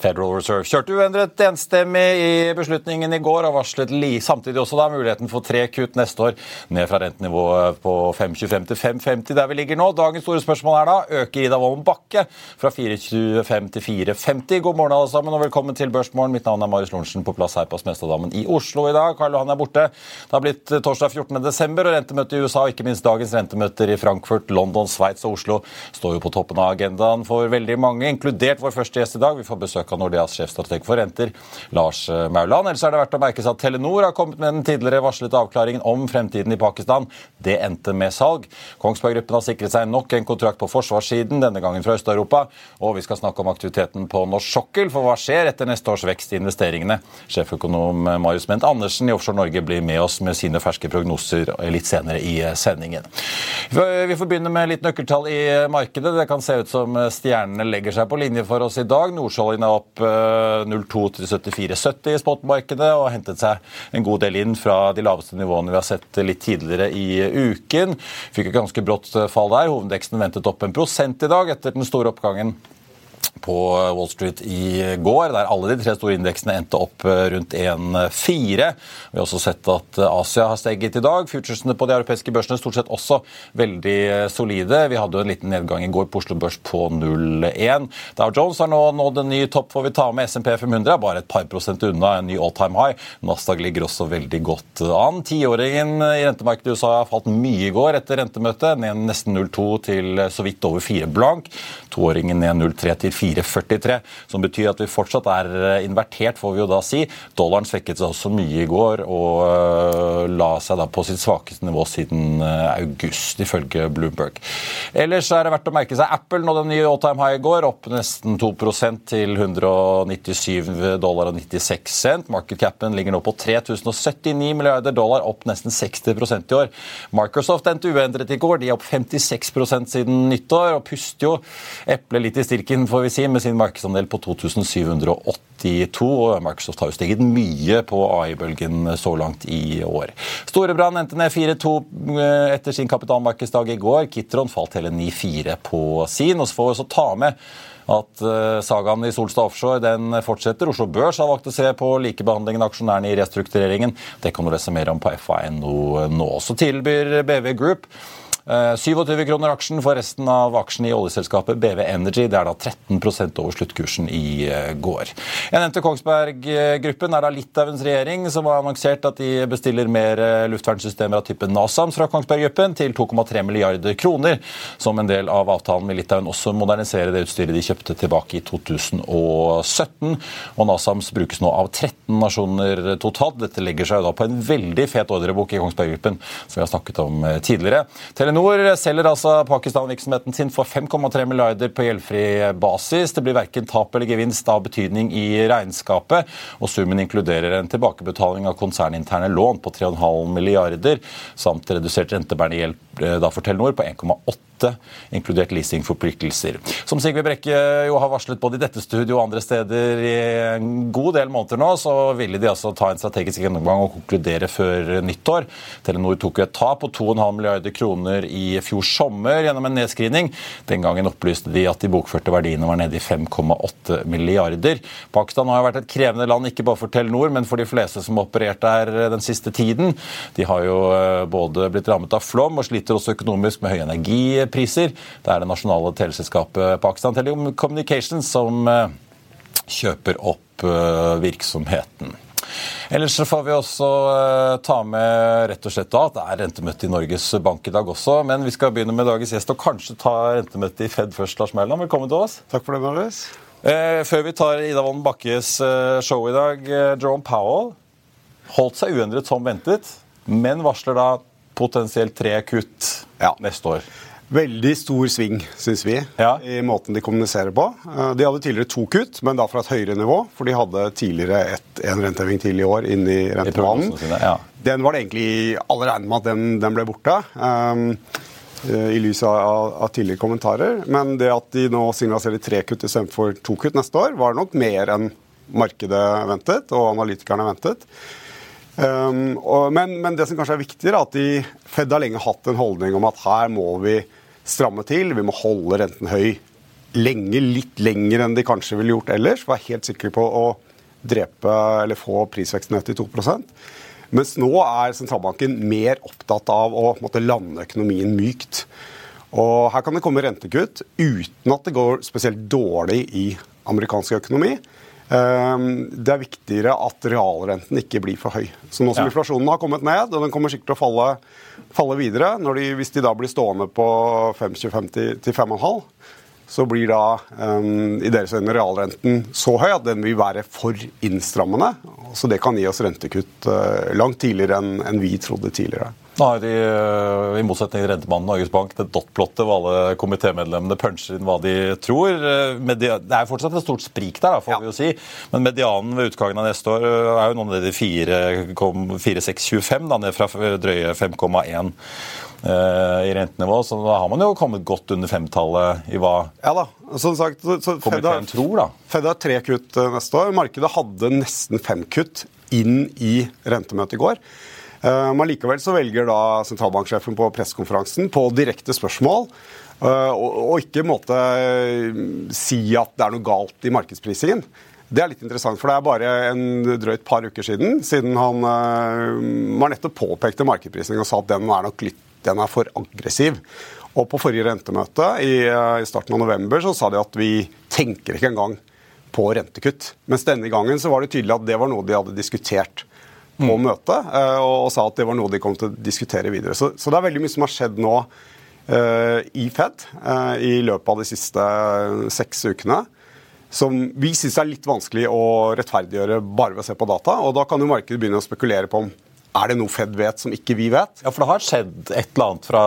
Federal Reserve kjørte uendret enstemmig i beslutningen i går og varslet li, samtidig også da muligheten for tre kutt neste år, ned fra rentenivået på 5,25 til 5,50 der vi ligger nå. Dagens store spørsmål er da øker Ida Wolden Bakke fra 4,25 til 4,50. God morgen alle sammen og velkommen til Børsmorgen. Mitt navn er Marius Lorentzen på plass her på Smestadammen i Oslo i dag. Karl Johan er borte. Det har blitt torsdag 14. desember og rentemøte i USA og ikke minst dagens rentemøter i Frankfurt, London, Sveits og Oslo står jo på toppen av agendaen for veldig mange, inkludert vår første gjest i dag. Vi får besøk av Nordeas sjefstrateg for renter, Lars Mauland. Ellers er det verdt å merke seg at Telenor har kommet med den tidligere varslede avklaringen om fremtiden i Pakistan. Det endte med salg. Kongsberg Gruppen har sikret seg nok en kontrakt på forsvarssiden, denne gangen fra Øst-Europa. Og vi skal snakke om aktiviteten på norsk sokkel, for hva skjer etter neste års vekst i investeringene? Sjeføkonom Marius Ment Andersen i Offshore Norge blir med oss med sine ferske prognoser litt senere i sendingen. Vi får begynne med litt nøkkeltall i markedet. Det kan se ut som stjernene legger seg på linje for oss i dag. Nordsjøoljen er opp 02 til 74,70 i spotmarkedet og hentet seg en god del inn fra de laveste nivåene vi har sett litt tidligere i uken. Fikk et ganske brått fall der. Hovedveksten ventet opp en prosent i dag etter den store oppgangen på Wall Street i går, der alle de tre store indeksene endte opp rundt 1,4. Vi har også sett at Asia har steget i dag. Futuresene på de europeiske børsene stort sett også veldig solide. Vi hadde jo en liten nedgang i går på Oslo Børs på 0,1. Dow Jones har nå nådd en ny topp, får vi ta med. SMP 500 er bare et par prosent unna en ny all time high. Nasdaq ligger også veldig godt an. Tiåringen i rentemarkedet i USA har falt mye i går etter rentemøtet, ned nesten 0,2 til så vidt over 4 blank. Toåringen ned 0,3 til 4,43, som betyr at vi fortsatt er invertert, får vi jo da si. Dollaren svekket seg også mye i går og la seg da på sitt svakeste nivå siden august, ifølge Bloomberg. Ellers er det verdt å merke seg Apple nå den nye all time high går, opp nesten 2 til 197 dollar og 96 cent. Markedcapen ligger nå på 3079 milliarder dollar, opp nesten 60% i år. Microsoft endte uendret i går, de er opp 56% siden nyttår og puster jo eplet litt i stilken, får vi si, med sin markedsandel på 2782. og Microsoft har jo steget mye på AI-bølgen så langt i år. Storebrand endte ned 4-2 etter sin kapitalmarkedsdag i går. Kitron falt hele 9-4 på sin. og så får vi også ta med at sagaen i Solstad Offshore den fortsetter. Oslo Børs har valgt å se på likebehandlingen av aksjonærene i restruktureringen. Det kan du lese mer om på FA.no nå. Så tilbyr BV Group 27 kroner aksjen for resten av aksjene i oljeselskapet BV Energy. Det er da 13% over sluttkursen i går. Jeg nevnte Kongsberg Gruppen. er da Litauens regjering som har annonsert at de bestiller mer luftvernsystemer av typen NASAMS fra Kongsberg Gruppen til 2,3 milliarder kroner. Som en del av avtalen med Litauen også modernisere det utstyret de kjøpte tilbake i 2017. Og NASAMS brukes nå av 13 nasjoner totalt. Dette legger seg da på en veldig fet ordrebok i Kongsberg Gruppen, som vi har snakket om tidligere. Telenor selger altså Pakistan-virksomheten sin for 5,3 milliarder på gjeldfri basis. Det blir verken tap eller gevinst av betydning i regnskapet, og summen inkluderer en tilbakebetaling av konserninterne lån på 3,5 milliarder, samt redusert rentebærende gjeld da for Telenor på 1,8, inkludert leasingforpliktelser. Som Sigve Brekke jo har varslet både i dette studio og andre steder i en god del måneder nå, så ville de altså ta en strategisk gjennomgang og konkludere før nyttår. Telenor tok et tap på 2,5 milliarder kroner i fjor sommer gjennom en nedskrivning. Den gangen opplyste de at de bokførte verdiene var nede i 5,8 milliarder. Pakistan har jo vært et krevende land, ikke bare for Telenor, men for de fleste som har operert der den siste tiden. De har jo eh, både blitt rammet av flom og sliter også økonomisk med høye energipriser. Det er det nasjonale teleselskapet Pakistan Telecommunications som eh, kjøper opp eh, virksomheten. Ellers så får vi også ta med rett og slett da, at det er rentemøte i Norges Bank i dag også. Men vi skal begynne med dagens gjest og kanskje ta rentemøtet i Fed først. Lars Mæland, velkommen til oss. Takk for det, Marius. før vi tar Ida Wolden Bakkes show i dag, Jerome Powell holdt seg uendret som ventet, men varsler da potensielt tre kutt ja. neste år. Veldig stor sving, syns vi, ja. i måten de kommuniserer på. Eh, de hadde tidligere to kutt, men da fra et høyere nivå. For de hadde tidligere et, en renteheving til i år inn i renteplanen. Ja. Den var det egentlig alle regnet med at den, den ble borte. Um, i lys av, av, tidligere kommentarer. Men det at de nå signaliserer tre kutt istedenfor to kutt neste år, var nok mer enn markedet ventet og analytikerne ventet. Um, og, men, men, det som kanskje er viktigere, er at de, Fed har lenge hatt en holdning om at her må vi stramme til, vi må holde renten høy lenge, litt lenger enn de kanskje ville gjort ellers. Være helt sikre på å drepe eller få prisveksten ned til 2 Mens nå er sentralbanken mer opptatt av å måtte, lande økonomien mykt. Og Her kan det komme rentekutt uten at det går spesielt dårlig i amerikansk økonomi. Ehm, det er viktigere at realrenten ikke blir for høy. Så nå som ja. inflasjonen har kommet ned, og den kommer sikkert til å falle, falle videre de, Hvis de da blir stående på 5,25 til 5,5 så blir da um, i deres øyne realrenten så høy at den vil være for innstrammende. Så det kan gi oss rentekutt uh, langt tidligere enn en vi trodde tidligere. Nå har de, eh, i motsetning til rentemannen Norges Bank, det dotplottet hvor alle komitémedlemmene puncher inn hva de tror. Eh, det er fortsatt et stort sprik der, får ja. vi jo si. Men medianen ved utgangen av neste år eh, er jo noen av de 4,625, ned fra drøye 5,1 i rentenivå. Så da har man jo kommet godt under femtallet i hva ja da, som sagt, så komiteen tror. da. Fed har tre kutt neste år. Markedet hadde nesten fem kutt inn i rentemøtet i går. Uh, men likevel så velger da sentralbanksjefen på pressekonferansen på direkte spørsmål uh, og, ikke måte uh, si at det er noe galt i markedsprisingen. Det er litt interessant, for det er bare en drøyt par uker siden siden han var nettopp påpekte markedsprisingen og sa at den er nok litt den er for aggressiv. Og på forrige rentemøte i starten av november så sa de at vi tenker ikke engang på rentekutt. Mens denne gangen så var det tydelig at det var noe de hadde diskutert på mm. møtet eh, og, og, sa at det var noe de kom til å diskutere videre. Så, så det er veldig mye som har skjedd nå uh, i Fed uh, i løpet av de siste seks ukene. Som vi syns er litt vanskelig å rettferdiggjøre bare ved å se på data. Og da kan jo markedet begynne å spekulere på om er det noe Fed vet som ikke vi vet. Ja, For det har skjedd et eller annet fra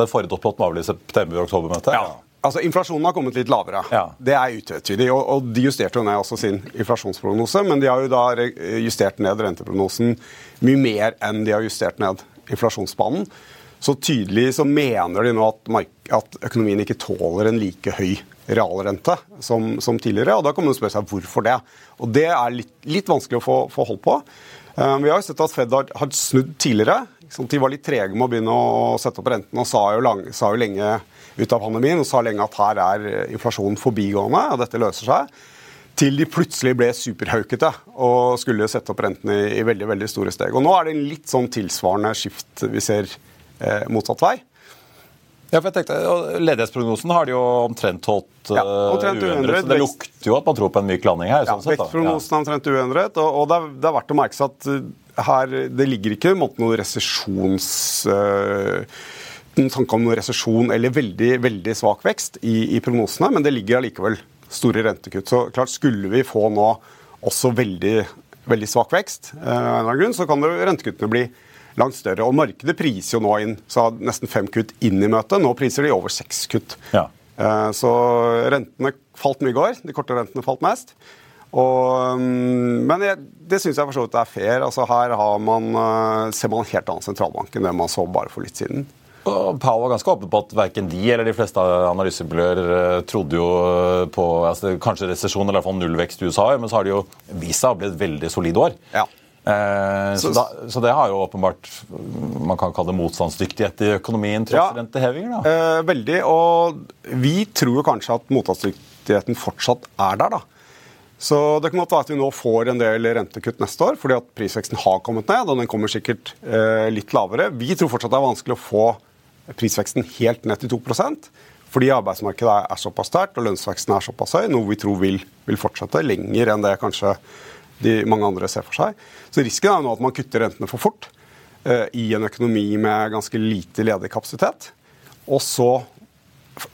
den forrige topplotten var vel september-oktober-møtet? Ja. Altså, Inflasjonen har kommet litt lavere. Ja. Det er utvetydig. Og, og, de justerte jo ned også sin inflasjonsprognose, men de har jo da justert ned renteprognosen mye mer enn de har justert ned inflasjonsbanen. Så tydelig så mener de nå at, at økonomien ikke tåler en like høy realrente som, som, tidligere. og Da kan man spørre seg hvorfor det. Og Det er litt, litt vanskelig å få, få hold på. Um, vi har jo sett at Fed har, har snudd tidligere. De var litt trege med å begynne å sette opp renten og sa jo, lang, sa jo lenge ut av pandemien og sa lenge at her er inflasjonen forbigående, og dette løser seg. Til de plutselig ble superhaukete og skulle sette opp rentene i, veldig veldig store steg. Og Nå er det en litt sånn tilsvarende skift vi ser eh, motsatt vei. Ja, for jeg tenkte, Ledighetsprognosen har de jo omtrent holdt ja, eh, omtrent uendret. Så det lukter jo at man tror på en myk landing her. Ja, sånn Vekstprognosen er omtrent uendret. Og, og det, er, det, er, verdt å merke seg at eh, her, det ligger ikke noen resesjons... Uh, tanke om resesjon eller veldig, veldig svak vekst i, i prognosene, men det ligger allikevel store rentekutt. Så klart skulle vi få nå også veldig, veldig svak vekst, eh, grunn, så kan det, rentekuttene bli langt større. Og markedet priser jo nå inn så nesten fem kutt inn i møtet. Nå priser de over seks kutt. Ja. Eh, så rentene falt mye i går. De korte rentene falt mest. Og, mm, men jeg, det syns jeg for så vidt er fair. Altså her man, eh, ser man en helt annen sentralbank enn det man så bare for litt siden. Og Powell var ganske åpen på at verken de eller de fleste analysemiljøer eh, trodde jo på altså, kanskje resesjon eller i hvert fall nullvekst i USA, men så har det jo vist seg å bli et veldig solid år. Ja. Eh, så, da, så, det har jo åpenbart man kan kalle det motstandsdyktighet i økonomien tross ja, rentehevinger? da. Eh, veldig. Og vi tror jo kanskje at motstandsdyktigheten fortsatt er der. da. Så det kan godt være at vi nå får en del rentekutt neste år, fordi at prisveksten har kommet ned, og den kommer sikkert eh, litt lavere. Vi tror fortsatt det er vanskelig å få prisveksten helt ned til 2 fordi arbeidsmarkedet er såpass sterkt og lønnsveksten er såpass høy, noe vi tror vil, vil fortsette lenger enn det kanskje de mange andre ser for seg. Så risken er nå at man kutter rentene for fort eh, i en økonomi med ganske lite ledig kapasitet. Og så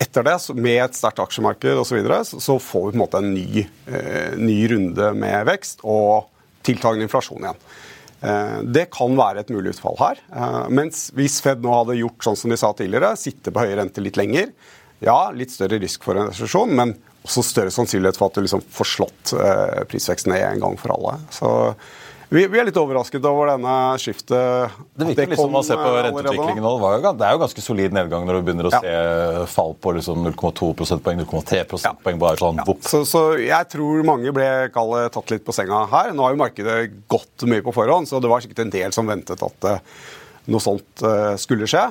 etter det, med et sterkt aksjemarked osv., så, så får vi på en måte en ny, eh, ny runde med vekst og tiltagende inflasjon igjen. Eh, det kan være et mulig utfall her. Eh, mens hvis Fed nå hadde gjort sånn som de sa tidligere, sitte på høye renter litt lenger, ja, litt større risk for en resesjon, men også større sannsynlighet for at du liksom får slått eh, prisveksten ned en gang for alle. Så vi, vi, er litt overrasket over denne skiftet. Det virker liksom å se på eh, renteutviklingen nå. Det, det er jo ganske solid nedgang når du begynner å ja. se fall på liksom 0,2 prosentpoeng, 0,3 prosentpoeng. bare sånn, ja. så, så, jeg tror mange ble kallet, tatt litt på senga her. Nå har jo markedet gått mye på forhånd, så det var sikkert en del som ventet at uh, noe sånt uh, skulle skje.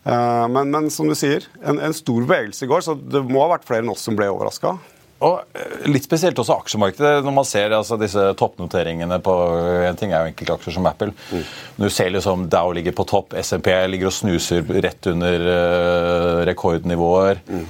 Men, men, som du sier, en, en stor bevegelse i går, så det må ha vært flere enn oss som ble overraska. Og eh, Litt spesielt også aksjemarkedet. Når man ser altså, disse toppnoteringene på En ting er jo enkeltaksjer som Apple. Mm. Når du ser liksom Dow ligger på topp, SMP ligger og snuser rett under uh, rekordnivåer. Mm.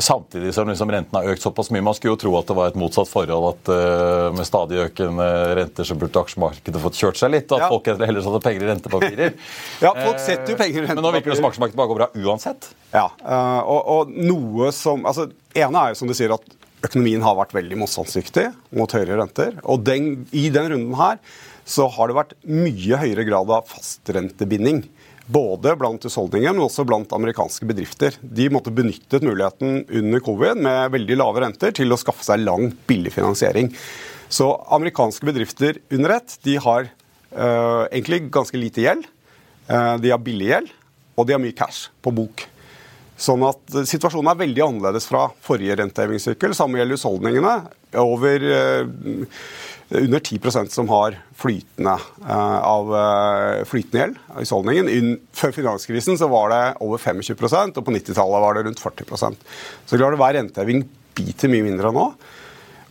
Samtidig som liksom renten har økt såpass mye. Man skulle jo tro at det var et motsatt forhold. At uh, med stadig økende renter så burde aksjemarkedet fått kjørt seg litt. Og at ja. folk heller satte penger i rentepapirer. ja, folk setter jo penger i rentepapirer. Men nå virker det som aksjemarkedet bare går bra uansett. Ja, uh, og, og, noe som altså, ene er jo som du sier at økonomien har vært veldig motstandsdyktig mot høyere renter. Og den, i den runden her så har det vært mye høyere grad av fastrentebinding. Både blant husholdninger, men også blant amerikanske bedrifter. De måtte benyttet muligheten under covid med veldig lave renter til å skaffe seg lang, billig finansiering. Så amerikanske bedrifter under ett de har øh, egentlig ganske lite gjeld. Uh, de har billig gjeld, og de har mye cash på bok. Sånn at eh, Situasjonen er veldig annerledes fra forrige rentehevingssykkel. Samme gjelder husholdningene. Over uh, under 10% som har flytende, uh, av uh, flytende gjeld av husholdningen. Før finanskrisen så var det over 25% og på 90-tallet var det rundt 40% Så klart hver renteheving biter mye mindre nå.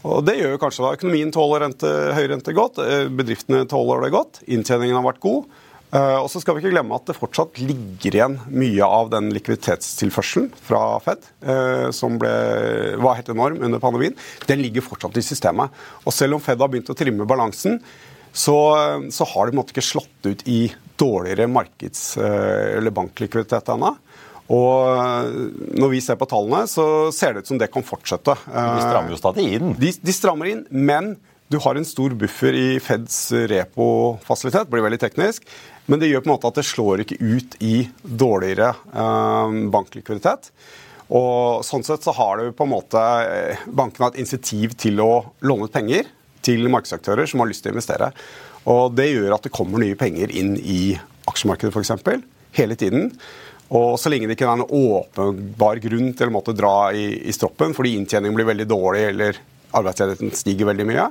Og Det gjør kanskje da økonomien tåler rente, høy rente godt, bedriftene tåler det godt, inntjeningen har vært god. Uh, og så skal vi ikke glemme at det fortsatt ligger igjen mye av den likviditetstilførselen fra Fed, uh, som ble, var helt enorm under pandemien. Den ligger fortsatt i systemet. Og selv om Fed har begynt å trimme balansen, så, så har en måtte ikke slått ut i dårligere markeds- uh, eller banklikviditet ennå. Og når vi ser på tallene, så ser det ut som det kan fortsette. De strammer jo stadig inn. De, de strammer inn, men du har en stor buffer i Feds repo-fasilitet, blir veldig teknisk. Men det gjør på en måte at det slår ikke ut i dårligere eh, banklikviditet. Og sånn sett så har det på en måte eh, bankene et insentiv til å låne ut penger til markedsaktører som har lyst til å investere. Og det gjør at det kommer nye penger inn i aksjemarkedet f.eks. hele tiden. Og så lenge det ikke er en åpenbar grunn til å måtte dra i, i stroppen fordi inntjeningen blir veldig dårlig eller arbeidsledigheten stiger veldig mye,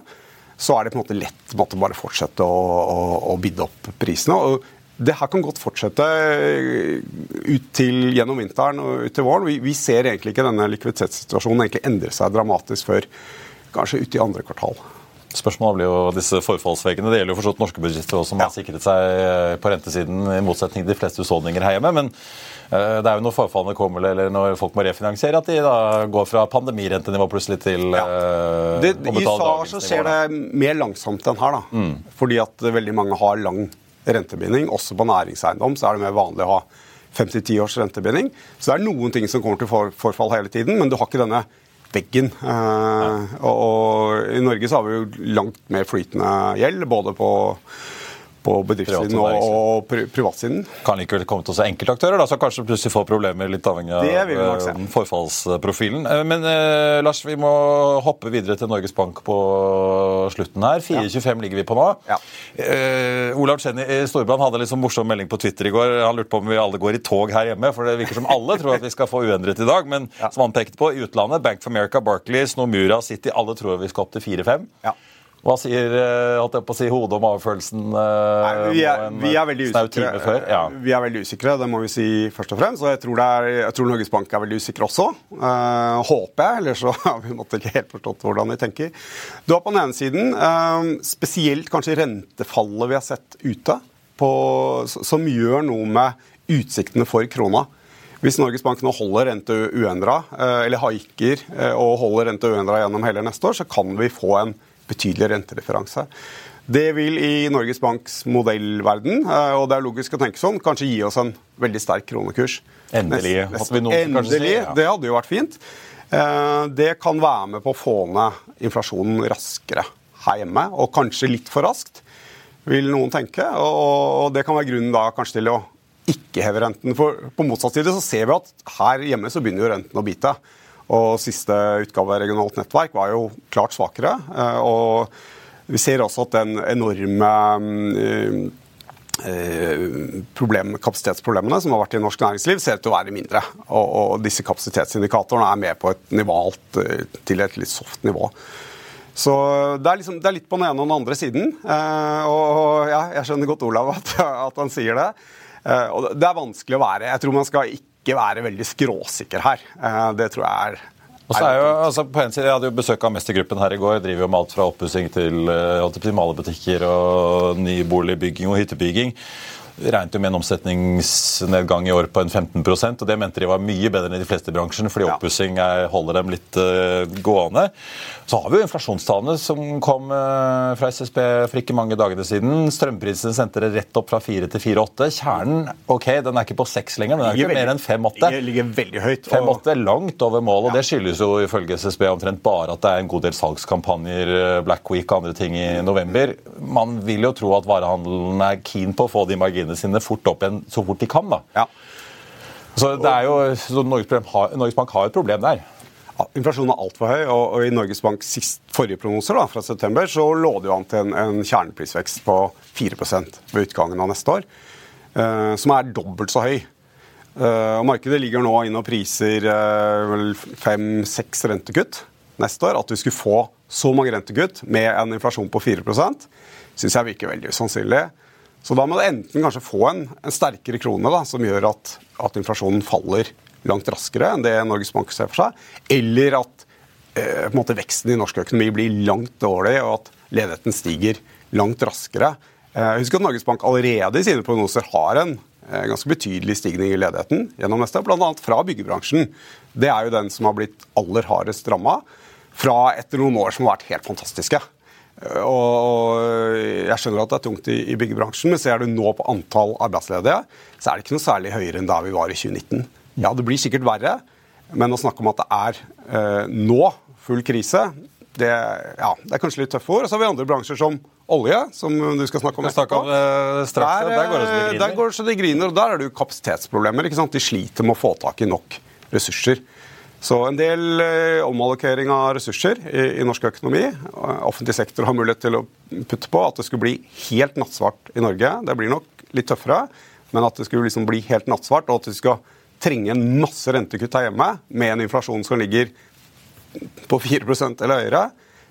så er det på en måte lett måte, bare fortsette å, å, å bidde opp prisene. og det her kan godt fortsette ut til gjennom vinteren og ut til våren. Vi, vi ser egentlig ikke denne likviditetssituasjonen egentlig endre seg dramatisk før kanskje ut i andre kvartal. Spørsmålet blir jo disse forfallsveggene. Det gjelder jo forstått norske bedrifter også, som ja. har sikret seg på rentesiden, i motsetning til de fleste husholdninger her hjemme. Men Eh, det er jo når forfallene kommer eller når folk må refinansiere, at de da går fra pandemirentenivå plutselig til ja. Eh, det, å betale I USA så skjer det mer langsomt enn her. da. Mm. Fordi at veldig mange har lang rentebinding. Også på næringseiendom så er det mer vanlig å ha 5-10 års rentebinding. Så det er noen ting som kommer til for, forfall hele tiden, men du har ikke denne veggen. Eh, og, og, I Norge så har vi jo langt mer flytende gjeld, både på på bedriftssiden og, og privatsiden. Kan likevel komme til å se enkeltaktører, da, som kanskje plutselig får problemer, litt avhengig av eh, forfallsprofilen. Eh, men eh, Lars, vi må hoppe videre til Norges Bank på slutten her. 4,25 ja. ligger vi på nå. Ja. Eh, Olav Chenny i Storbrand hadde liksom morsom melding på Twitter i går. Han lurte på om vi alle går i tog her hjemme, for det virker som alle tror at vi skal få uendret i dag. Men ja. som han pekte på, i utlandet, Bank of America, Barclays, Nomura City, alle tror vi skal opp til 4-5. Ja. Hva sier eh, holdt jeg på å si, hodet og magefølelsen? Eh, Nei, vi, er, vi, er veldig usikre. Ja. Vi er veldig usikre, det må vi si først og fremst. Og jeg tror, er, jeg tror Norges Bank er veldig usikre også. Uh, håper jeg, ellers så har vi måtte ikke helt forstått hvordan de tenker. Du har på den ene siden uh, spesielt kanskje rentefallet vi har sett ute, på, som gjør noe med utsiktene for krona. Hvis Norges Bank nå holder rente uendra, eller haiker og holder rente uendra gjennom hele neste år, så kan vi få en betydelig rentereferanse. Det vil i Norges Banks modellverden, eh, og det er logisk å tenke sånn, kanskje gi oss en veldig sterk kronekurs. Endelig. Nest, nest, endelig, ja. Det hadde jo vært fint. Eh, det kan være med på å få ned inflasjonen raskere her hjemme, og kanskje litt for raskt, vil noen tenke. Og det kan være grunnen da kanskje til å ikke heve renten. For på motsatt side så ser vi at her hjemme så begynner jo renten å bite. Og siste utgave av Regionalt nettverk var jo klart svakere. Eh, og vi ser også at den enorme eh, eh, problem, kapasitetsproblemene som har vært i norsk næringsliv, ser ut til å være mindre. Og, og disse kapasitetsindikatorene er med på et nivå alt til et litt soft nivå. Så det er, liksom, det er, litt på den ene og den andre siden. Eh, og ja, jeg skjønner godt Olav at, at han sier det. Eh, og det er vanskelig å være. Jeg tror man skal ikke ikke være veldig skråsikker her. Eh, det tror jeg er og så er jo, altså på en side, Jeg hadde jo besøk av Mestergruppen her i går. Driver jo med alt fra oppussing til uh, butikker og nyboligbygging og hyttebygging regnet jo med en omsetningsnedgang i år på en 15% og Det mente de var mye bedre enn i de fleste bransjene, fordi oppussing holder dem litt uh, gående. Så har vi jo inflasjonstallene som kom uh, fra SSB for ikke mange dagene siden. Strømprisene sendte det rett opp fra 4 til 4,8. Kjernen ok, den er ikke på 6 lenger, men den er ikke mer enn 5,8. Ligger veldig høyt. 5,8 er langt over målet, og det skyldes jo ifølge SSB omtrent bare at det er en god del salgskampanjer, eh, Black Week og andre ting i november. Man vil jo tro at varehandelen er keen på å få de marginene sine fort opp igjen så fort de kan. da. Ja. Så det er jo, Norges, Norges Bank har et problem der. Inflasjonen er altfor høy, og, og, i Norges Banks sist, forrige prognoser da, fra september så lå det jo an til en, en kjerneprisvekst på 4% ved utgangen av neste år, uh, som er dobbelt så høy. Uh, og Markedet ligger nå inne og priser uh, fem-seks rentekutt neste år. At vi skulle få så mange rentekutt med en inflasjon på 4% syns jeg virker veldig usannsynlig. Så da må du enten kanskje få en, en sterkere krone da, som gjør at, at, inflasjonen faller langt raskere enn det Norges Bank ser for seg, eller at eh, måte, veksten i norsk økonomi blir langt dårlig, og at ledigheten stiger langt raskere. Eh, husk at Norges Bank allerede i sine prognoser har en eh, ganske betydelig stigning i ledigheten gjennom neste, bl.a. fra byggebransjen. Det er jo den som har blitt aller hardest ramma, fra etter noen år som har vært helt fantastiske. Og jeg skjønner at det er tungt i, byggebransjen, men ser du nå på antall arbeidsledige, så er det ikke noe særlig høyere enn da vi var i 2019. Ja, det blir sikkert verre, men å snakke om at det er eh, nå full krise, det, ja, det, er kanskje litt tøffe ord. Og så har vi andre bransjer som olje, som du skal snakke om etterpå. Eh, straks, der, der, går det så det griner. Der så det griner, og der er det jo kapasitetsproblemer. ikke sant? De sliter med å få tak i nok ressurser. Så en del eh, omallokering av ressurser i, i, norsk økonomi. Offentlig sektor har mulighet til å putte på at det skulle bli helt nattsvart i Norge. Det blir nok litt tøffere, men at det skulle liksom bli helt nattsvart, og at vi skal trenge en masse rentekutt her hjemme med en inflasjon som ligger på 4% eller høyere,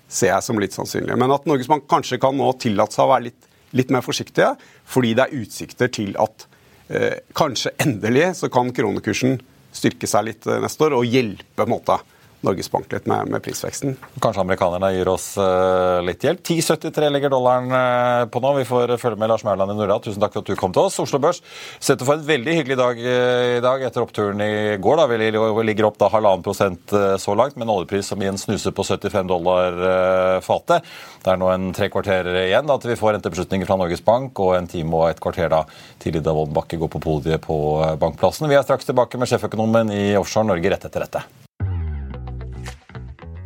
ser jeg som litt sannsynlig. Men at Norges Bank kanskje kan nå tillate seg å være litt, litt mer forsiktige, fordi det er utsikter til at eh, kanskje endelig så kan kronekursen styrke seg litt eh, neste år og hjelpe på en måte Norges Bank litt med, med, prisveksten. Kanskje amerikanerne gir oss uh, litt hjelp. 10,73 ligger dollaren uh, på nå. Vi får følge med Lars Mauland i Norad. Tusen takk for at du kom til oss. Oslo Børs setter for en veldig hyggelig dag uh, i dag etter oppturen i går. Da. Vi ligger opp da halvannen prosent så langt, med en oljepris som igjen snuser på 75 dollar fatet. Det er nå en tre kvarter igjen da, til vi får rentebeslutninger fra Norges Bank, og en time og et kvarter da til Ida Woldenbakke går på podiet på Bankplassen. Vi er straks tilbake med sjeføkonomen i Offshore Norge rett etter dette.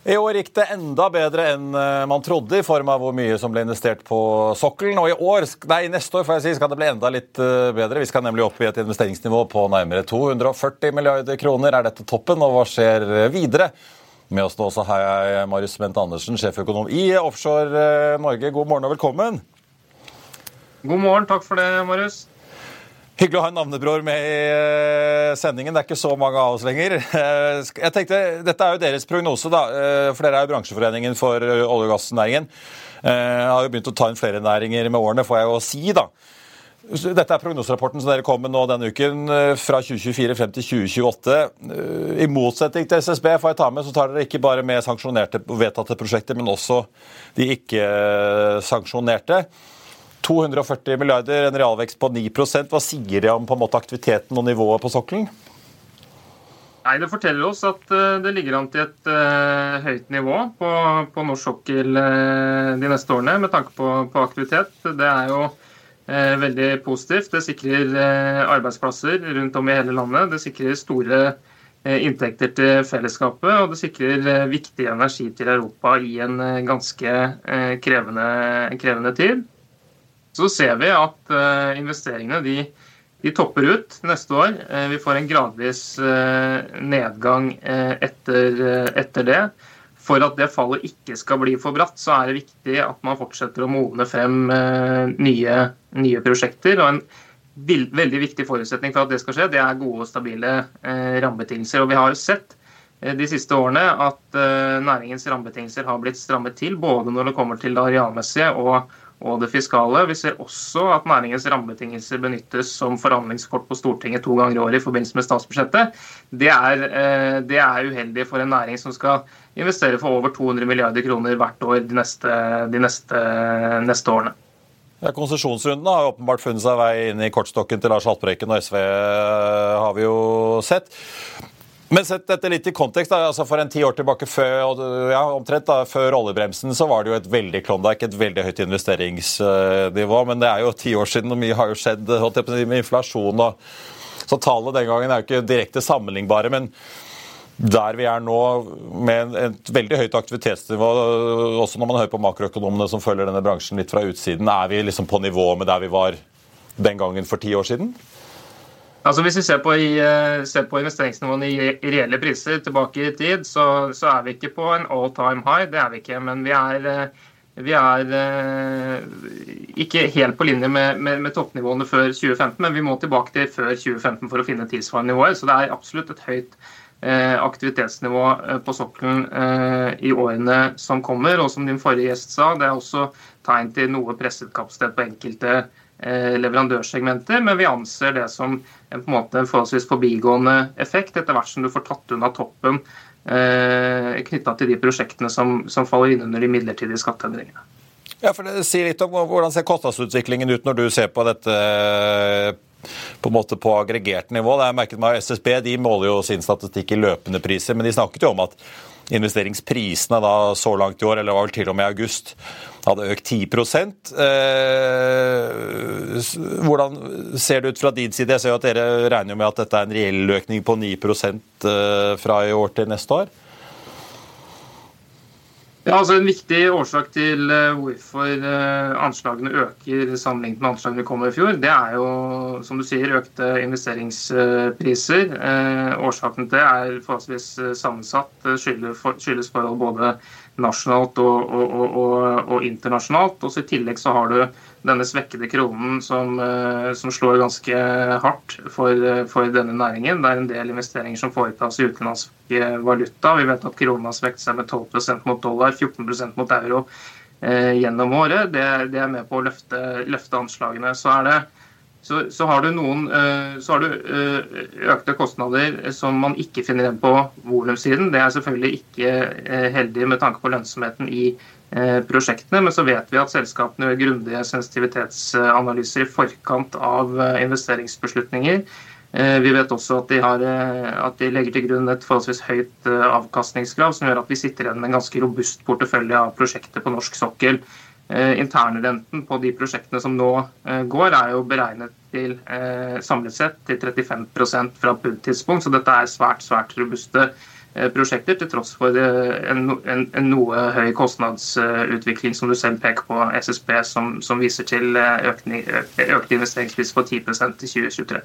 I år gikk det enda bedre enn eh, man trodde, i form av hvor mye som ble investert på sokkelen. Og i år, nei, neste år får jeg si, skal det bli enda litt eh, bedre. Vi skal nemlig opp i et investeringsnivå på nærmere 240 milliarder kroner. Er dette toppen, og hva skjer videre? Med oss nå også har jeg Marius Bent Andersen, sjeføkonom i Offshore eh, Norge. God morgen og velkommen. God morgen. Takk for det, Marius. Hyggelig å ha en navnebror med i eh, sendingen. Det er ikke så mange av oss lenger. Eh, jeg tenkte, Dette er jo deres prognose, da, for dere er jo bransjeforeningen for olje- og gassnæringen. Jeg har jo begynt å ta inn flere næringer med årene, får jeg jo si. da. Dette er prognoserapporten som dere kom med nå denne uken, eh, fra 2024 frem til 2028. Eh, I motsetning til SSB får jeg ta med, så tar dere ikke bare med sanksjonerte og vedtatte prosjekter, men også de ikke-sanksjonerte. 240 milliarder, en realvekst på 9 Hva sier det om på en måte aktiviteten og nivået på sokkelen? Nei, Det forteller oss at eh, det ligger an til et uh, høyt nivå på, på norsk sokkel uh, de neste årene med tanke på, på aktivitet. Det er jo uh, veldig positivt. Det sikrer arbeidsplasser rundt om i hele landet. Det sikrer store inntekter til fellesskapet, og det sikrer viktig energi til Europa i en ganske krevende, krevende tid. Så ser vi at investeringene de, de, topper ut neste år. Vi får en gradvis nedgang etter, etter det for at det fallet ikke skal bli for bratt, så er det viktig at man fortsetter å modne frem eh, nye, nye prosjekter. og en veldig viktig forutsetning for at det skal skje, det er gode og stabile eh, rammebetingelser. Og vi har jo sett eh, de siste årene at næringens rammebetingelser har blitt strammet til, både når det kommer til det arealmessige og, og det fiskale. Vi ser også at næringens rammebetingelser benyttes som forhandlingskort på Stortinget to ganger i året i forbindelse med statsbudsjettet. Det er, det er uheldig for en næring som skal investere for over 200 milliarder kroner hvert år de neste, de neste, neste årene. Ja, Konsesjonsrundene har åpenbart funnet seg vei inn i kortstokken til Lars Haltbrekken og SV, eh, har vi jo sett. Men sett dette litt i kontekst, altså For en ti år tilbake før, ja, omtrent da, før oljebremsen så var det jo et veldig klondyke, et veldig høyt investeringsnivå. Men det er jo ti år siden, og mye har jo skjedd med inflasjon. og Så tallene den gangen er jo ikke direkte sammenlignbare. men der vi er nå, med et veldig høyt aktivitetsnivå, også når man hører på makroøkonomene som følger denne bransjen litt fra utsiden, er vi liksom på nivå med der vi var den gangen for ti år siden? Altså Hvis vi ser på, i, eh, ser på investeringsnivåene i reelle priser tilbake i tid, så, så, er vi ikke på en all time high. Det er vi ikke. Men vi er, eh, vi er eh, ikke helt på linje med, med, med, toppnivåene før 2015, men vi må tilbake til før 2015 for å finne tilsvarende nivåer. Så det er absolutt et høyt aktivitetsnivå på sokkelen i årene som kommer. Og som din forrige gjest sa, det er også tegn til noe presset kapasitet på enkelte eh, leverandørsegmenter, men vi anser det som en, på en måte en forholdsvis forbigående effekt etter hvert som du får tatt unna toppen eh, knytta til de prosjektene som, som faller inn under de midlertidige skatteendringene. Ja, for det sier litt om Hvordan ser kostnadsutviklingen ut når du ser på dette på en måte på aggregert nivå? Det er merket meg SSB de måler jo sin statistikk i løpende priser, men de snakket jo om at investeringsprisene da så langt i år, eller var vel til og med i august, hadde økt 10 eh, Hvordan ser det ut fra din side? Jeg ser jo at Dere regner med at dette er en reell økning på 9 eh, fra i år til neste år? Ja, altså En viktig årsak til eh, hvorfor anslagene øker sammenlignet med anslagene vi kom med i fjor, det er jo som du sier, økte investeringspriser. Årsaken til det er forholdsvis sammensatt. Skyldes forhold både nasjonalt og, og, og, og internasjonalt. Også I tillegg så har du denne svekkede kronen som, eh, som slår ganske hardt for, for, denne næringen. Det er en del investeringer som foretas i utenlandsk valuta. Vi vet at kronen har svekket seg med 12% mot dollar, 14% mot euro eh, gjennom året. Det, det, er med på å løfte, løfte anslagene. Så er det så, så, har du noen eh, så har du eh, økte kostnader som man ikke finner igjen på volumsiden. Det er selvfølgelig ikke eh, heldig med tanke på lønnsomheten i prosjektene, men så vet vi at selskapene gjør grundige sensitivitetsanalyser i forkant av investeringsbeslutninger. Vi vet også at de, har, at de legger til grunn et forholdsvis høyt avkastningskrav, som gjør at vi sitter igjen med en ganske robust portefølje av prosjekter på norsk sokkel. Eh, internrenten på de prosjektene som nå eh, går, er jo beregnet til eh, samlet sett til 35 fra PUD-tidspunkt. Så dette er svært, svært robuste prosjekter, til tross for en, en, en, noe høy kostnadsutvikling, som du selv peker på, SSB, som, som viser til økte økt investeringspris på 10% i 2023.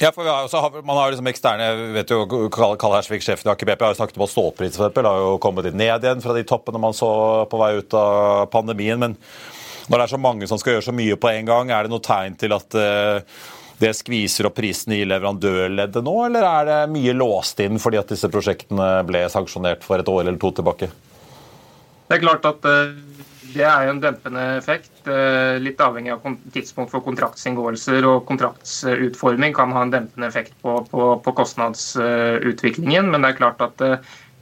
Ja, for har, har, Man har liksom eksterne vet jo, Karl Hersvik, sjefen i Aker BP, har jo snakket om at eksempel, har jo kommet litt ned igjen fra de toppene man så på vei ut av pandemien. Men når det er så mange som skal gjøre så mye på en gang, er det noe tegn til at uh, det skviser opp prisen i leverandørleddet nå, eller er det mye låst inn fordi at disse prosjektene ble sanksjonert for et år eller to tilbake? Det er klart at uh det er en dempende effekt. Eh, litt avhengig av tidspunkt for kontraktsinngåelser og kontraktsutforming kan ha en dempende effekt på, på, på kostnadsutviklingen. Men det er klart at eh,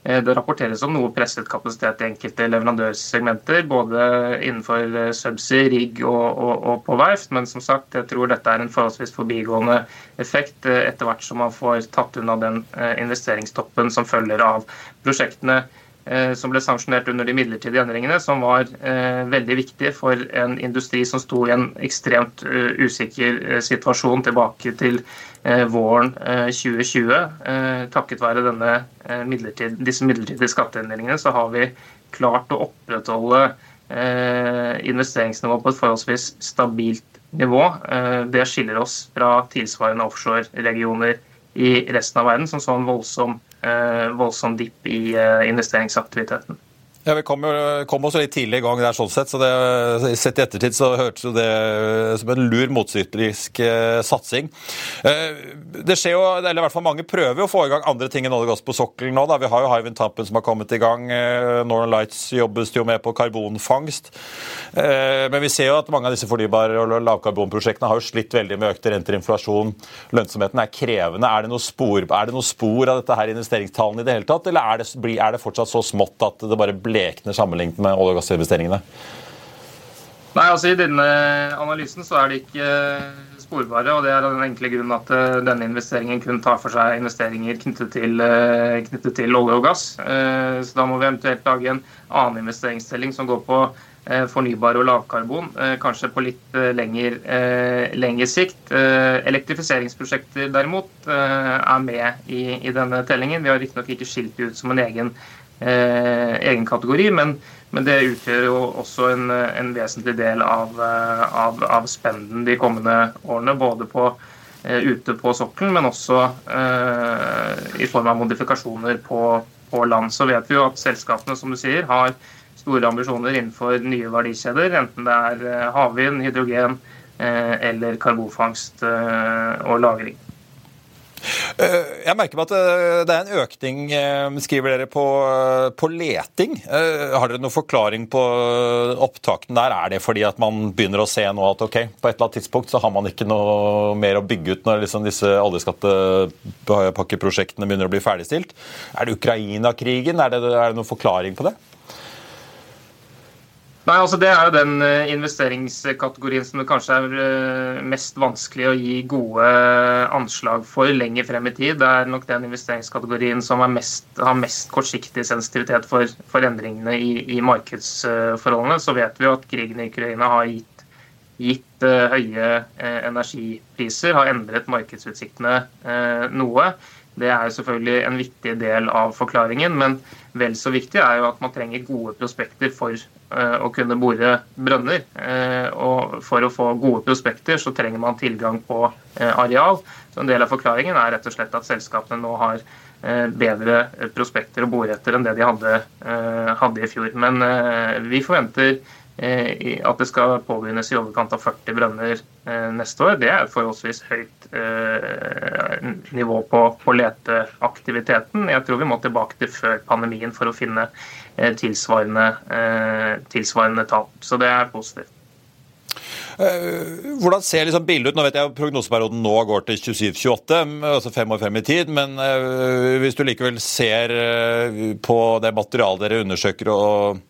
det rapporteres om noe presset kapasitet i enkelte leverandørsegmenter, både innenfor eh, subsea, rigg og, og, og, på verft. Men som sagt, jeg tror dette er en forholdsvis forbigående effekt etter hvert som man får tatt unna den investeringstoppen som følger av prosjektene. Eh, som ble sanksjonert under de midlertidige endringene, som var eh, veldig viktig for en industri som sto i en ekstremt uh, usikker situasjon tilbake til våren 2020. takket være denne, midlertid, disse midlertidige skatteendringene så har vi klart å opprettholde investeringsnivået på et forholdsvis stabilt nivå. det skiller oss fra tilsvarende offshore-regioner i resten av verden, som så en voldsom Eh, voldsom dipp i eh, investeringsaktiviteten. Ja, Vi kom, kom også litt tidlig i gang der, sånn sett, så det, sett i ettertid så hørtes jo det som en lur motsyklisk eh, satsing. Eh, det skjer jo, eller i hvert fall Mange prøver jo å få i gang andre ting enn olje og gass på sokkelen nå. da. Vi har jo Hywind Tampen som har kommet i gang. Eh, Northern Lights jobbes jo med på karbonfangst. Eh, men vi ser jo at mange av disse fornybare og lavkarbonprosjektene har jo slitt veldig med økte renter, inflasjon. Lønnsomheten er krevende. Er det noe spor, det noe spor av dette her investeringstallene i det hele tatt, eller er det, er det fortsatt så smått at det bare ble blekner sammenlignet med olje- og gassinvesteringene? Nei, altså I denne analysen så er det ikke sporbare. og Det er den enkle grunnen at eh, denne investeringen kun tar for seg investeringer knyttet til, eh, knyttet til olje og gass. Eh, så Da må vi eventuelt lage en annen investeringstelling som går på fornybar og lavkarbon, kanskje på litt lengre, lengre sikt. Elektrifiseringsprosjekter derimot er med i, i denne tellingen. Vi har riktignok ikke skilt det ut som en egen eh, egen kategori, men, men, det utgjør jo også en, en vesentlig del av, eh, av, av, spenden de kommende årene. Både på, eh, ute på sokkelen, men også eh, i form av modifikasjoner på, på, land. Så vet vi jo at selskapene som du sier, har store ambisjoner innenfor nye verdikjeder, enten det er havvind, hydrogen eller karbonfangst og -lagring. Eh, jeg merker meg at eh, det er en økning, eh, skriver dere, på, på, leting. Har dere noen forklaring på opptakten der? Er det fordi at man begynner å se nå at ok, på et eller annet tidspunkt så har man ikke noe mer å bygge ut når liksom disse oljeskatepakkeprosjektene begynner å bli ferdigstilt? Er det Ukraina-krigen? Er, er det noen forklaring på det? Nei, altså Det er jo den eh, investeringskategorien som det kanskje er eh, mest vanskelig å gi gode anslag for lenger frem i tid. Det er nok den investeringskategorien som mest, har mest kortsiktig sensitivitet for, for endringene i, i, markedsforholdene. Så vet vi jo at krigen i Ukraina har gitt, gitt høye energipriser, har endret markedsutsiktene noe. Det er selvfølgelig en viktig del av forklaringen, men vel så viktig er jo at man trenger gode prospekter for uh, å kunne bore brønner. Uh, og for å få gode prospekter så trenger man tilgang på uh, areal. Så En del av forklaringen er rett og slett at selskapene nå har bedre prospekter å bore etter enn det de hadde, hadde i fjor. Men vi forventer Eh, at det skal påbegynnes i overkant av 40 brønner eh, neste år. Det er et forholdsvis høyt eh, nivå på, på leteaktiviteten. Jeg tror vi må tilbake til før pandemien for å finne tilsvarende, tilsvarende tall. Så det er positivt. Hvordan ser liksom bildet ut? Nå vet jeg Prognoseperioden nå går til 27-28, altså fem år frem i tid. Men hvis du likevel ser på det materialet dere undersøker og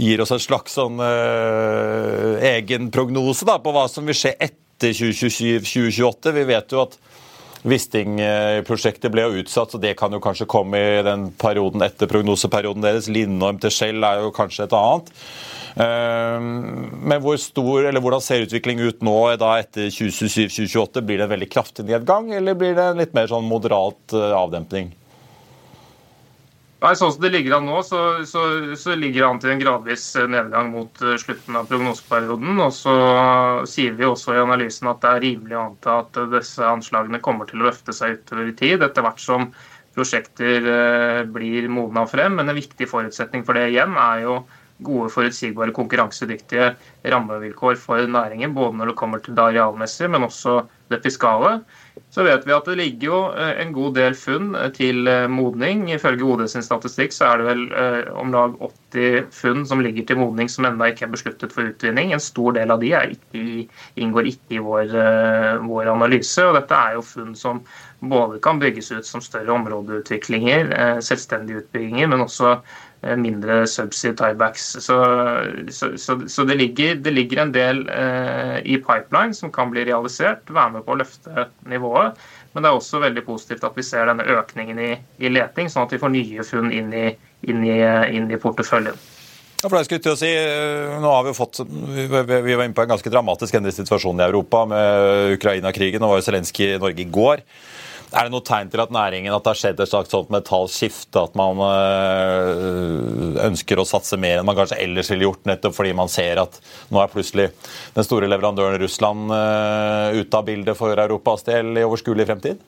gir oss en slags sånn uh, egen prognose da, på hva som vil skje etter 2027-2028. Vi vet jo at Wisting-prosjektet ble jo utsatt, så det kan jo kanskje komme i den perioden etter prognoseperioden deres. Lindorm til Shell er jo kanskje et annet. Uh, men hvor stor, eller hvordan ser utviklingen ut nå da etter 2027-2028? Blir det en veldig kraftig nedgang, eller blir det en litt mer sånn moderat uh, avdempning? Nei, Sånn som det ligger an nå, så, så, så, ligger det an til en gradvis eh, nedgang mot eh, slutten av prognoseperioden. Og så sier vi også i analysen at det er rimelig å anta at disse anslagene kommer til å løfte seg utover i tid, etter hvert som prosjekter eh, blir modna frem. Men en viktig forutsetning for det igjen er jo gode, forutsigbare, konkurransedyktige rammevilkår for næringen. Både når det kommer til det arealmessige, men også det fiskale så vet vi at det ligger jo eh, en god del funn eh, til eh, modning. Ifølge OD sin statistikk så er det vel om lag 80 funn som ligger til modning som ennå ikke er besluttet for utvinning. En stor del av de ikke, inngår ikke i vår, vår, analyse. og Dette er jo funn som både kan bygges ut som større områdeutviklinger, selvstendige utbygginger, men også mindre subsea tiebacks. Så, så, så, så det, ligger, det, ligger, en del eh, i pipeline som kan bli realisert, være med på å løfte nivået. Men det er også veldig positivt at vi ser denne økningen i, i leting, sånn at vi får nye funn inn i, inn i, inn i porteføljen. Ja, for det skulle til å si, eh, nå har Vi fått, vi var inne på en ganske dramatisk endret situasjon i Europa med Ukraina-krigen. og var jo Zelenskyj i Norge i går. Er det noe tegn til at næringen at det har skjedd et slags sånt metallskifte? At man øh, ønsker å satse mer enn man kanskje ellers ville gjort, nettopp fordi man ser at nå er plutselig den store leverandøren Russland øh, ute av bildet for Europas del i overskuelig fremtid?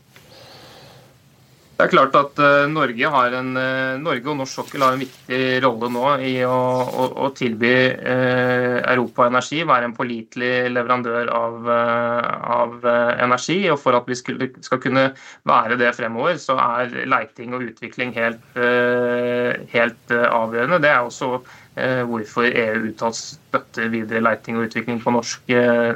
Det er klart at uh, Norge, en, uh, Norge, og norsk sokkel har en viktig rolle nå i å, å, å tilby uh, Europa energi, være en pålitelig leverandør av, av energi. og For at vi skulle, skal kunne være det fremover, så er leiting og utvikling helt, helt avgjørende. Det er også hvorfor EU uttalt støtter videre leiting og utvikling på norsk,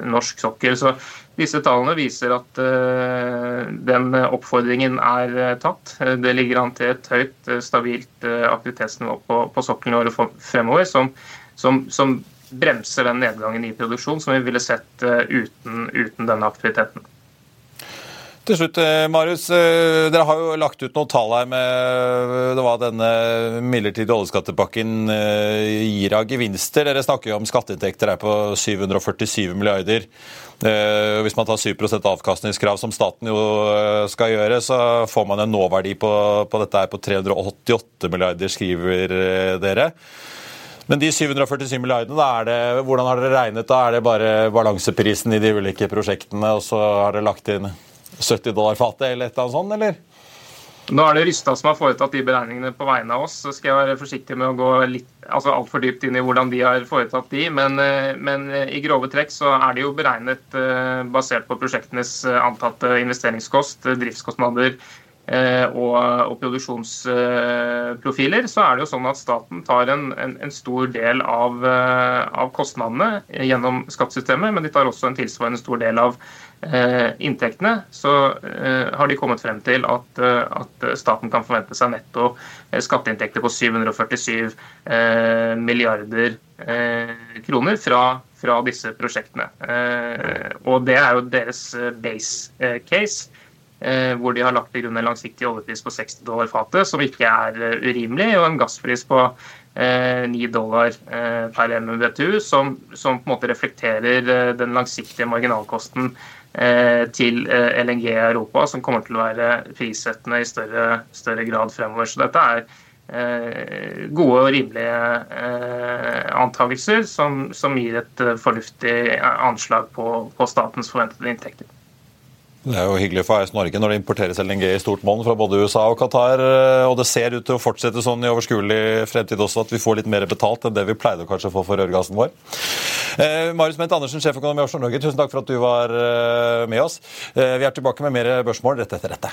norsk sokkel. Så disse tallene viser at uh, den oppfordringen er tatt. Det ligger an til et høyt, stabilt aktivitetsnivå på, på sokkelen vår fremover, som, som, som, bremser den nedgangen i produksjon som vi ville sett uten, uten denne aktiviteten. Til slutt, Marius. Dere har jo lagt ut noen tall her med det var denne midlertidige oljeskattepakken gir av gevinster. Dere snakker jo om skatteinntekter her på 747 milliarder. Eh, hvis man tar 7 avkastningskrav, som staten jo eh, skal gjøre, så får man en nåverdi på, på dette her på 388 milliarder, skriver eh, dere. Men de 747 milliardene, det, hvordan har dere regnet da? Er det bare balanseprisen i de ulike prosjektene, og så har dere lagt inn 70 dollar fatet eller et eller annet sånt, eller? Nå er det Rystad som har foretatt de beregningene på vegne av oss. så skal jeg være forsiktig med å gå litt, altså dypt inn i hvordan de har foretatt de, men, eh, men, eh, i grove trekk så er det jo beregnet uh, basert på prosjektenes antatte investeringskost, driftskostnader og, og, produksjonsprofiler. Uh, så er det jo sånn at staten tar en, en, en stor del av, av, kostnadene gjennom skattesystemet, men de tar også en tilsvarende stor del av Eh, inntektene, så eh, har de kommet frem til at, eh, at staten kan forvente seg netto skatteinntekter på 747 milliarder kroner fra, fra disse prosjektene. Og det er jo deres base case. Hvor de har lagt til grunn en langsiktig oljepris på 60 dollar fatet, som ikke er urimelig, og en gasspris på 9 dollar per MMBTU, som, som, på en måte reflekterer den langsiktige marginalkosten Eh, til eh, LNG i Europa, som kommer til å være prissettende i større, større grad fremover. Så dette er eh, gode og rimelige antakelser som, som gir et fornuftig anslag på, på statens forventede inntekter. Det er jo hyggelig for AS Norge når det importeres LNG i stort monn fra både USA og Qatar. Og det ser ut til å fortsette sånn i overskuelig fremtid også, at vi får litt mer betalt enn det vi pleide kanskje å få for rørgassen vår. Eh, Marius Ment Andersen, sjeføkonom i Offshore Norge, tusen takk for at du var eh, med oss. Eh, vi er tilbake med mer børsmål rett etter dette.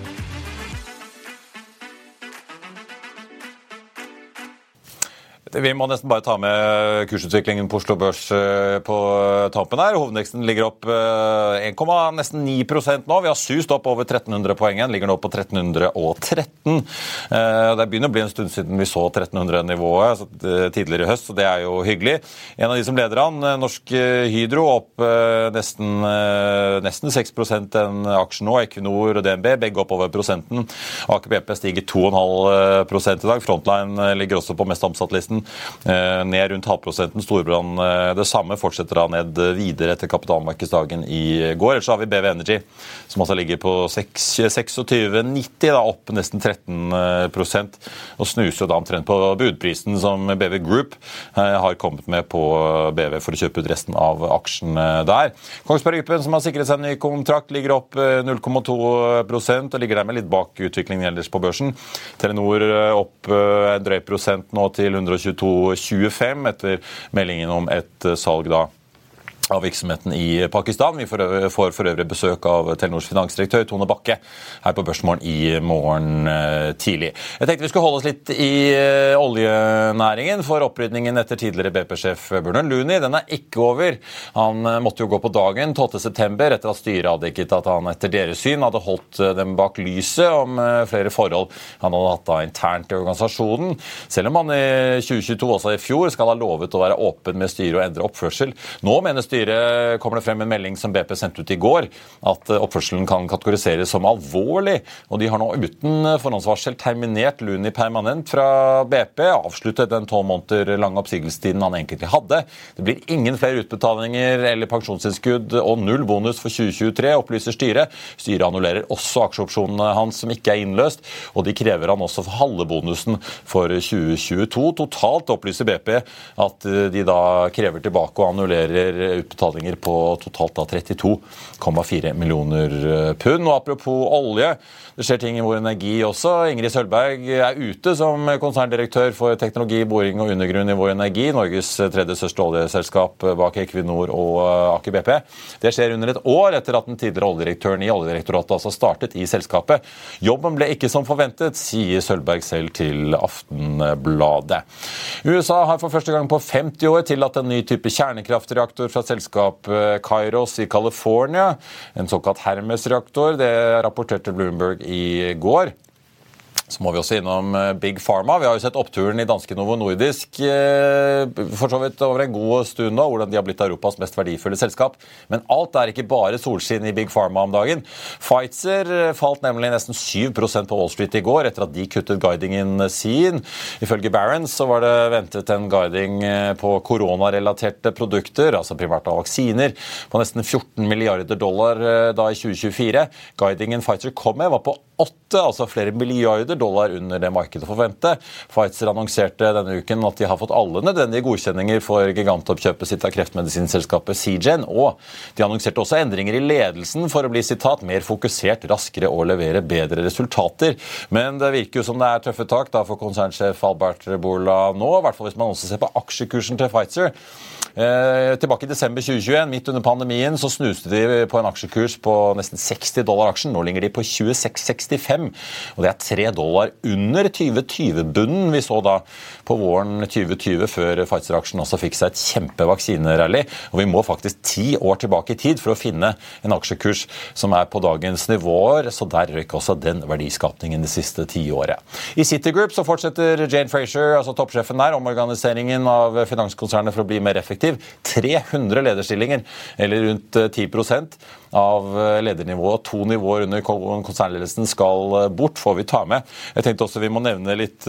Vi må nesten bare ta med kursutviklingen på Oslo Børs eh, på tampen her. Hovedveksten ligger opp 1,9 eh, nå. Vi har sust opp over 1300 poeng igjen. Ligger nå på 1313. Eh, det begynner å bli en stund siden vi så 1300-nivået tidligere i høst, så det er jo hyggelig. En av de som leder an, Norsk Hydro, opp nesten, nesten 6% en aksje nå. Equinor og DNB begge opp over prosenten. Aker BP stiger 2,5 i dag. Frontline ligger også på mest omsatt-listen Eh, ned rundt halvprosenten. Storbrann eh, det samme fortsetter da ned videre etter kapitalmarkedsdagen i går. Ellers har vi BV Energy, som altså ligger på 26,90, opp nesten 13% og snuser da omtrent på budprisen som BV Group eh, har kommet med på BV for å kjøpe ut resten av aksjene der. Kongsberg Gruppen, som har sikret seg en ny kontrakt, ligger opp 0,2% og ligger dermed litt bak utviklingen ellers på børsen. Telenor opp en drøy prosent nå til 120 22,25 etter meldingen om et salg da av virksomheten i Pakistan. Vi får for øvrig besøk av Telenors finansdirektør Tone Bakke her på Børsmorgen i morgen tidlig. Jeg tenkte vi skulle holde oss litt i oljenæringen, for opprydningen etter tidligere BP-sjef Bjørnar Luni den er ikke over. Han måtte jo gå på dagen 12.9. etter at styret avdekket at han etter deres syn hadde holdt dem bak lyset om flere forhold han hadde hatt da internt i organisasjonen. Selv om han i 2022, også i fjor, skal ha lovet å være åpen med styret og endre oppførsel. Nå mener styret kommer det frem en melding som BP sendte ut i går, at eh, oppførselen kan kategoriseres som alvorlig. og De har nå uten forhåndsvarsel terminert Luni permanent fra BP, avsluttet den tolv måneder lange oppsigelsestiden han egentlig hadde. Det blir ingen flere utbetalinger eller pensjonstilskudd og null bonus for 2023, opplyser styret. Styret annullerer også aksjeopsjonene hans som ikke er innløst, og de krever han også for halve bonusen for 2022. Totalt opplyser BP at de da krever tilbake og annullerer utbetalinger på totalt 32,4 millioner eh, pund. Og apropos olje, det skjer ting i Vår Energi også. Ingrid Sølberg er ute som konserndirektør for teknologi, boring og undergrunn i Vår Energi, Norges tredje største oljeselskap bak Equinor og eh, Aker BP. Det skjer under et år etter at den tidligere oljedirektøren i Oljedirektoratet altså startet i selskapet. Jobben ble ikke som forventet, sier Sølberg selv til Aftenbladet. USA har for første gang på 50 år tillatt en ny type kjernekraftreaktor fra selskap Kairos i California, en såkalt Hermes-reaktor. Det rapporterte Bloomberg i går. Så må vi også innom eh, Big Pharma. Vi har jo sett oppturen i danske Novo Nordisk eh, for så vidt over en god stund nå, hvordan de har blitt Europas mest verdifulle selskap. Men alt er ikke bare solskinn i Big Pharma om dagen. Pfizer eh, falt nemlig nesten 7% på Wall Street i går etter at de kuttet guidingen sin. Ifølge Barents så var det ventet en guiding på koronarelaterte produkter, altså primært av vaksiner, på nesten 14 milliarder dollar da i 2024. Guidingen Pfizer kom med, var på 8, altså flere milliarder dollar under det markedet forventer. Pfizer annonserte denne uken at de har fått alle nødvendige godkjenninger for gigantoppkjøpet sitt av kreftmedisinselskapet CGen. og de annonserte også endringer i ledelsen for å bli sitat, mer fokusert, raskere og levere bedre resultater. Men det virker jo som det er tøffe tak da for konsernsjef Albert Bola nå, i hvert fall hvis man også ser på aksjekursen til Pfizer. Eh, tilbake i desember 2021, midt under pandemien, så snuste de på en aksjekurs på nesten 60 dollar aksjen. Nå ligger de på 26,65, og det er 3 dollar under 2020-bunnen vi så da på våren 2020, før Pfizer-aksjen også fikk seg et kjempevaksinerally. Og vi må faktisk ti år tilbake i tid for å finne en aksjekurs som er på dagens nivåer, så der røyk også den verdiskapningen det siste tiåret. I Citigroup så fortsetter Jane Frazier, altså toppsjefen der, omorganiseringen av finanskonsernet for å bli mer effektiv effektiv. 300 lederstillinger, eller rundt 10 eh, av eh, ledernivået. To nivåer under konsernledelsen skal eh, bort, får vi ta med. Jeg tenkte også vi må nevne litt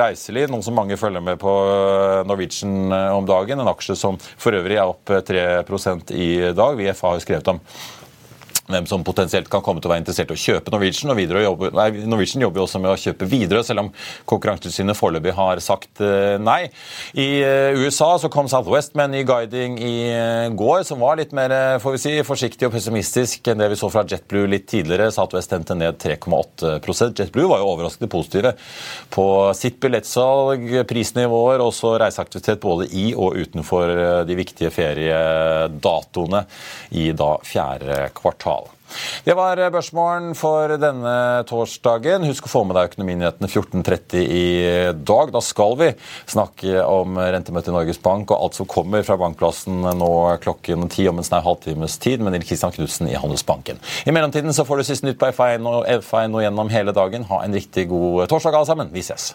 reiseliv, noe som mange følger med på Norwegian om dagen. En aksje som for øvrig er opp 3% i dag. VFA har skrevet om hvem som potensielt kan komme til å være interessert i å kjøpe Norwegian. og jobber, nei, Norwegian jobber jo også med å kjøpe videre, selv om Konkurransetilsynet foreløpig har sagt uh, nei. I uh, USA så kom Southwest med en ny guiding i uh, går som var litt mer får vi si, forsiktig og pessimistisk enn det vi så fra JetBlue litt tidligere. Southwest hentet ned 3,8% JetBlue var jo overraskende positive på sitt billettsalg, prisnivåer og også reiseaktivitet både i og utenfor de viktige feriedatoene i da fjerde kvartal. Det var børsmålen for denne torsdagen. Husk å få med deg Økonominyhetene 14.30 i dag. Da skal vi snakke om rentemøtet i Norges Bank og alt som kommer fra Bankplassen nå klokken ti om en snau halvtimes tid med Nils Kristian Knutsen i Handelsbanken. I mellomtiden så får du siste nytt på F1 og F1 gjennom hele dagen. Ha en riktig god torsdag alle sammen. Vi ses.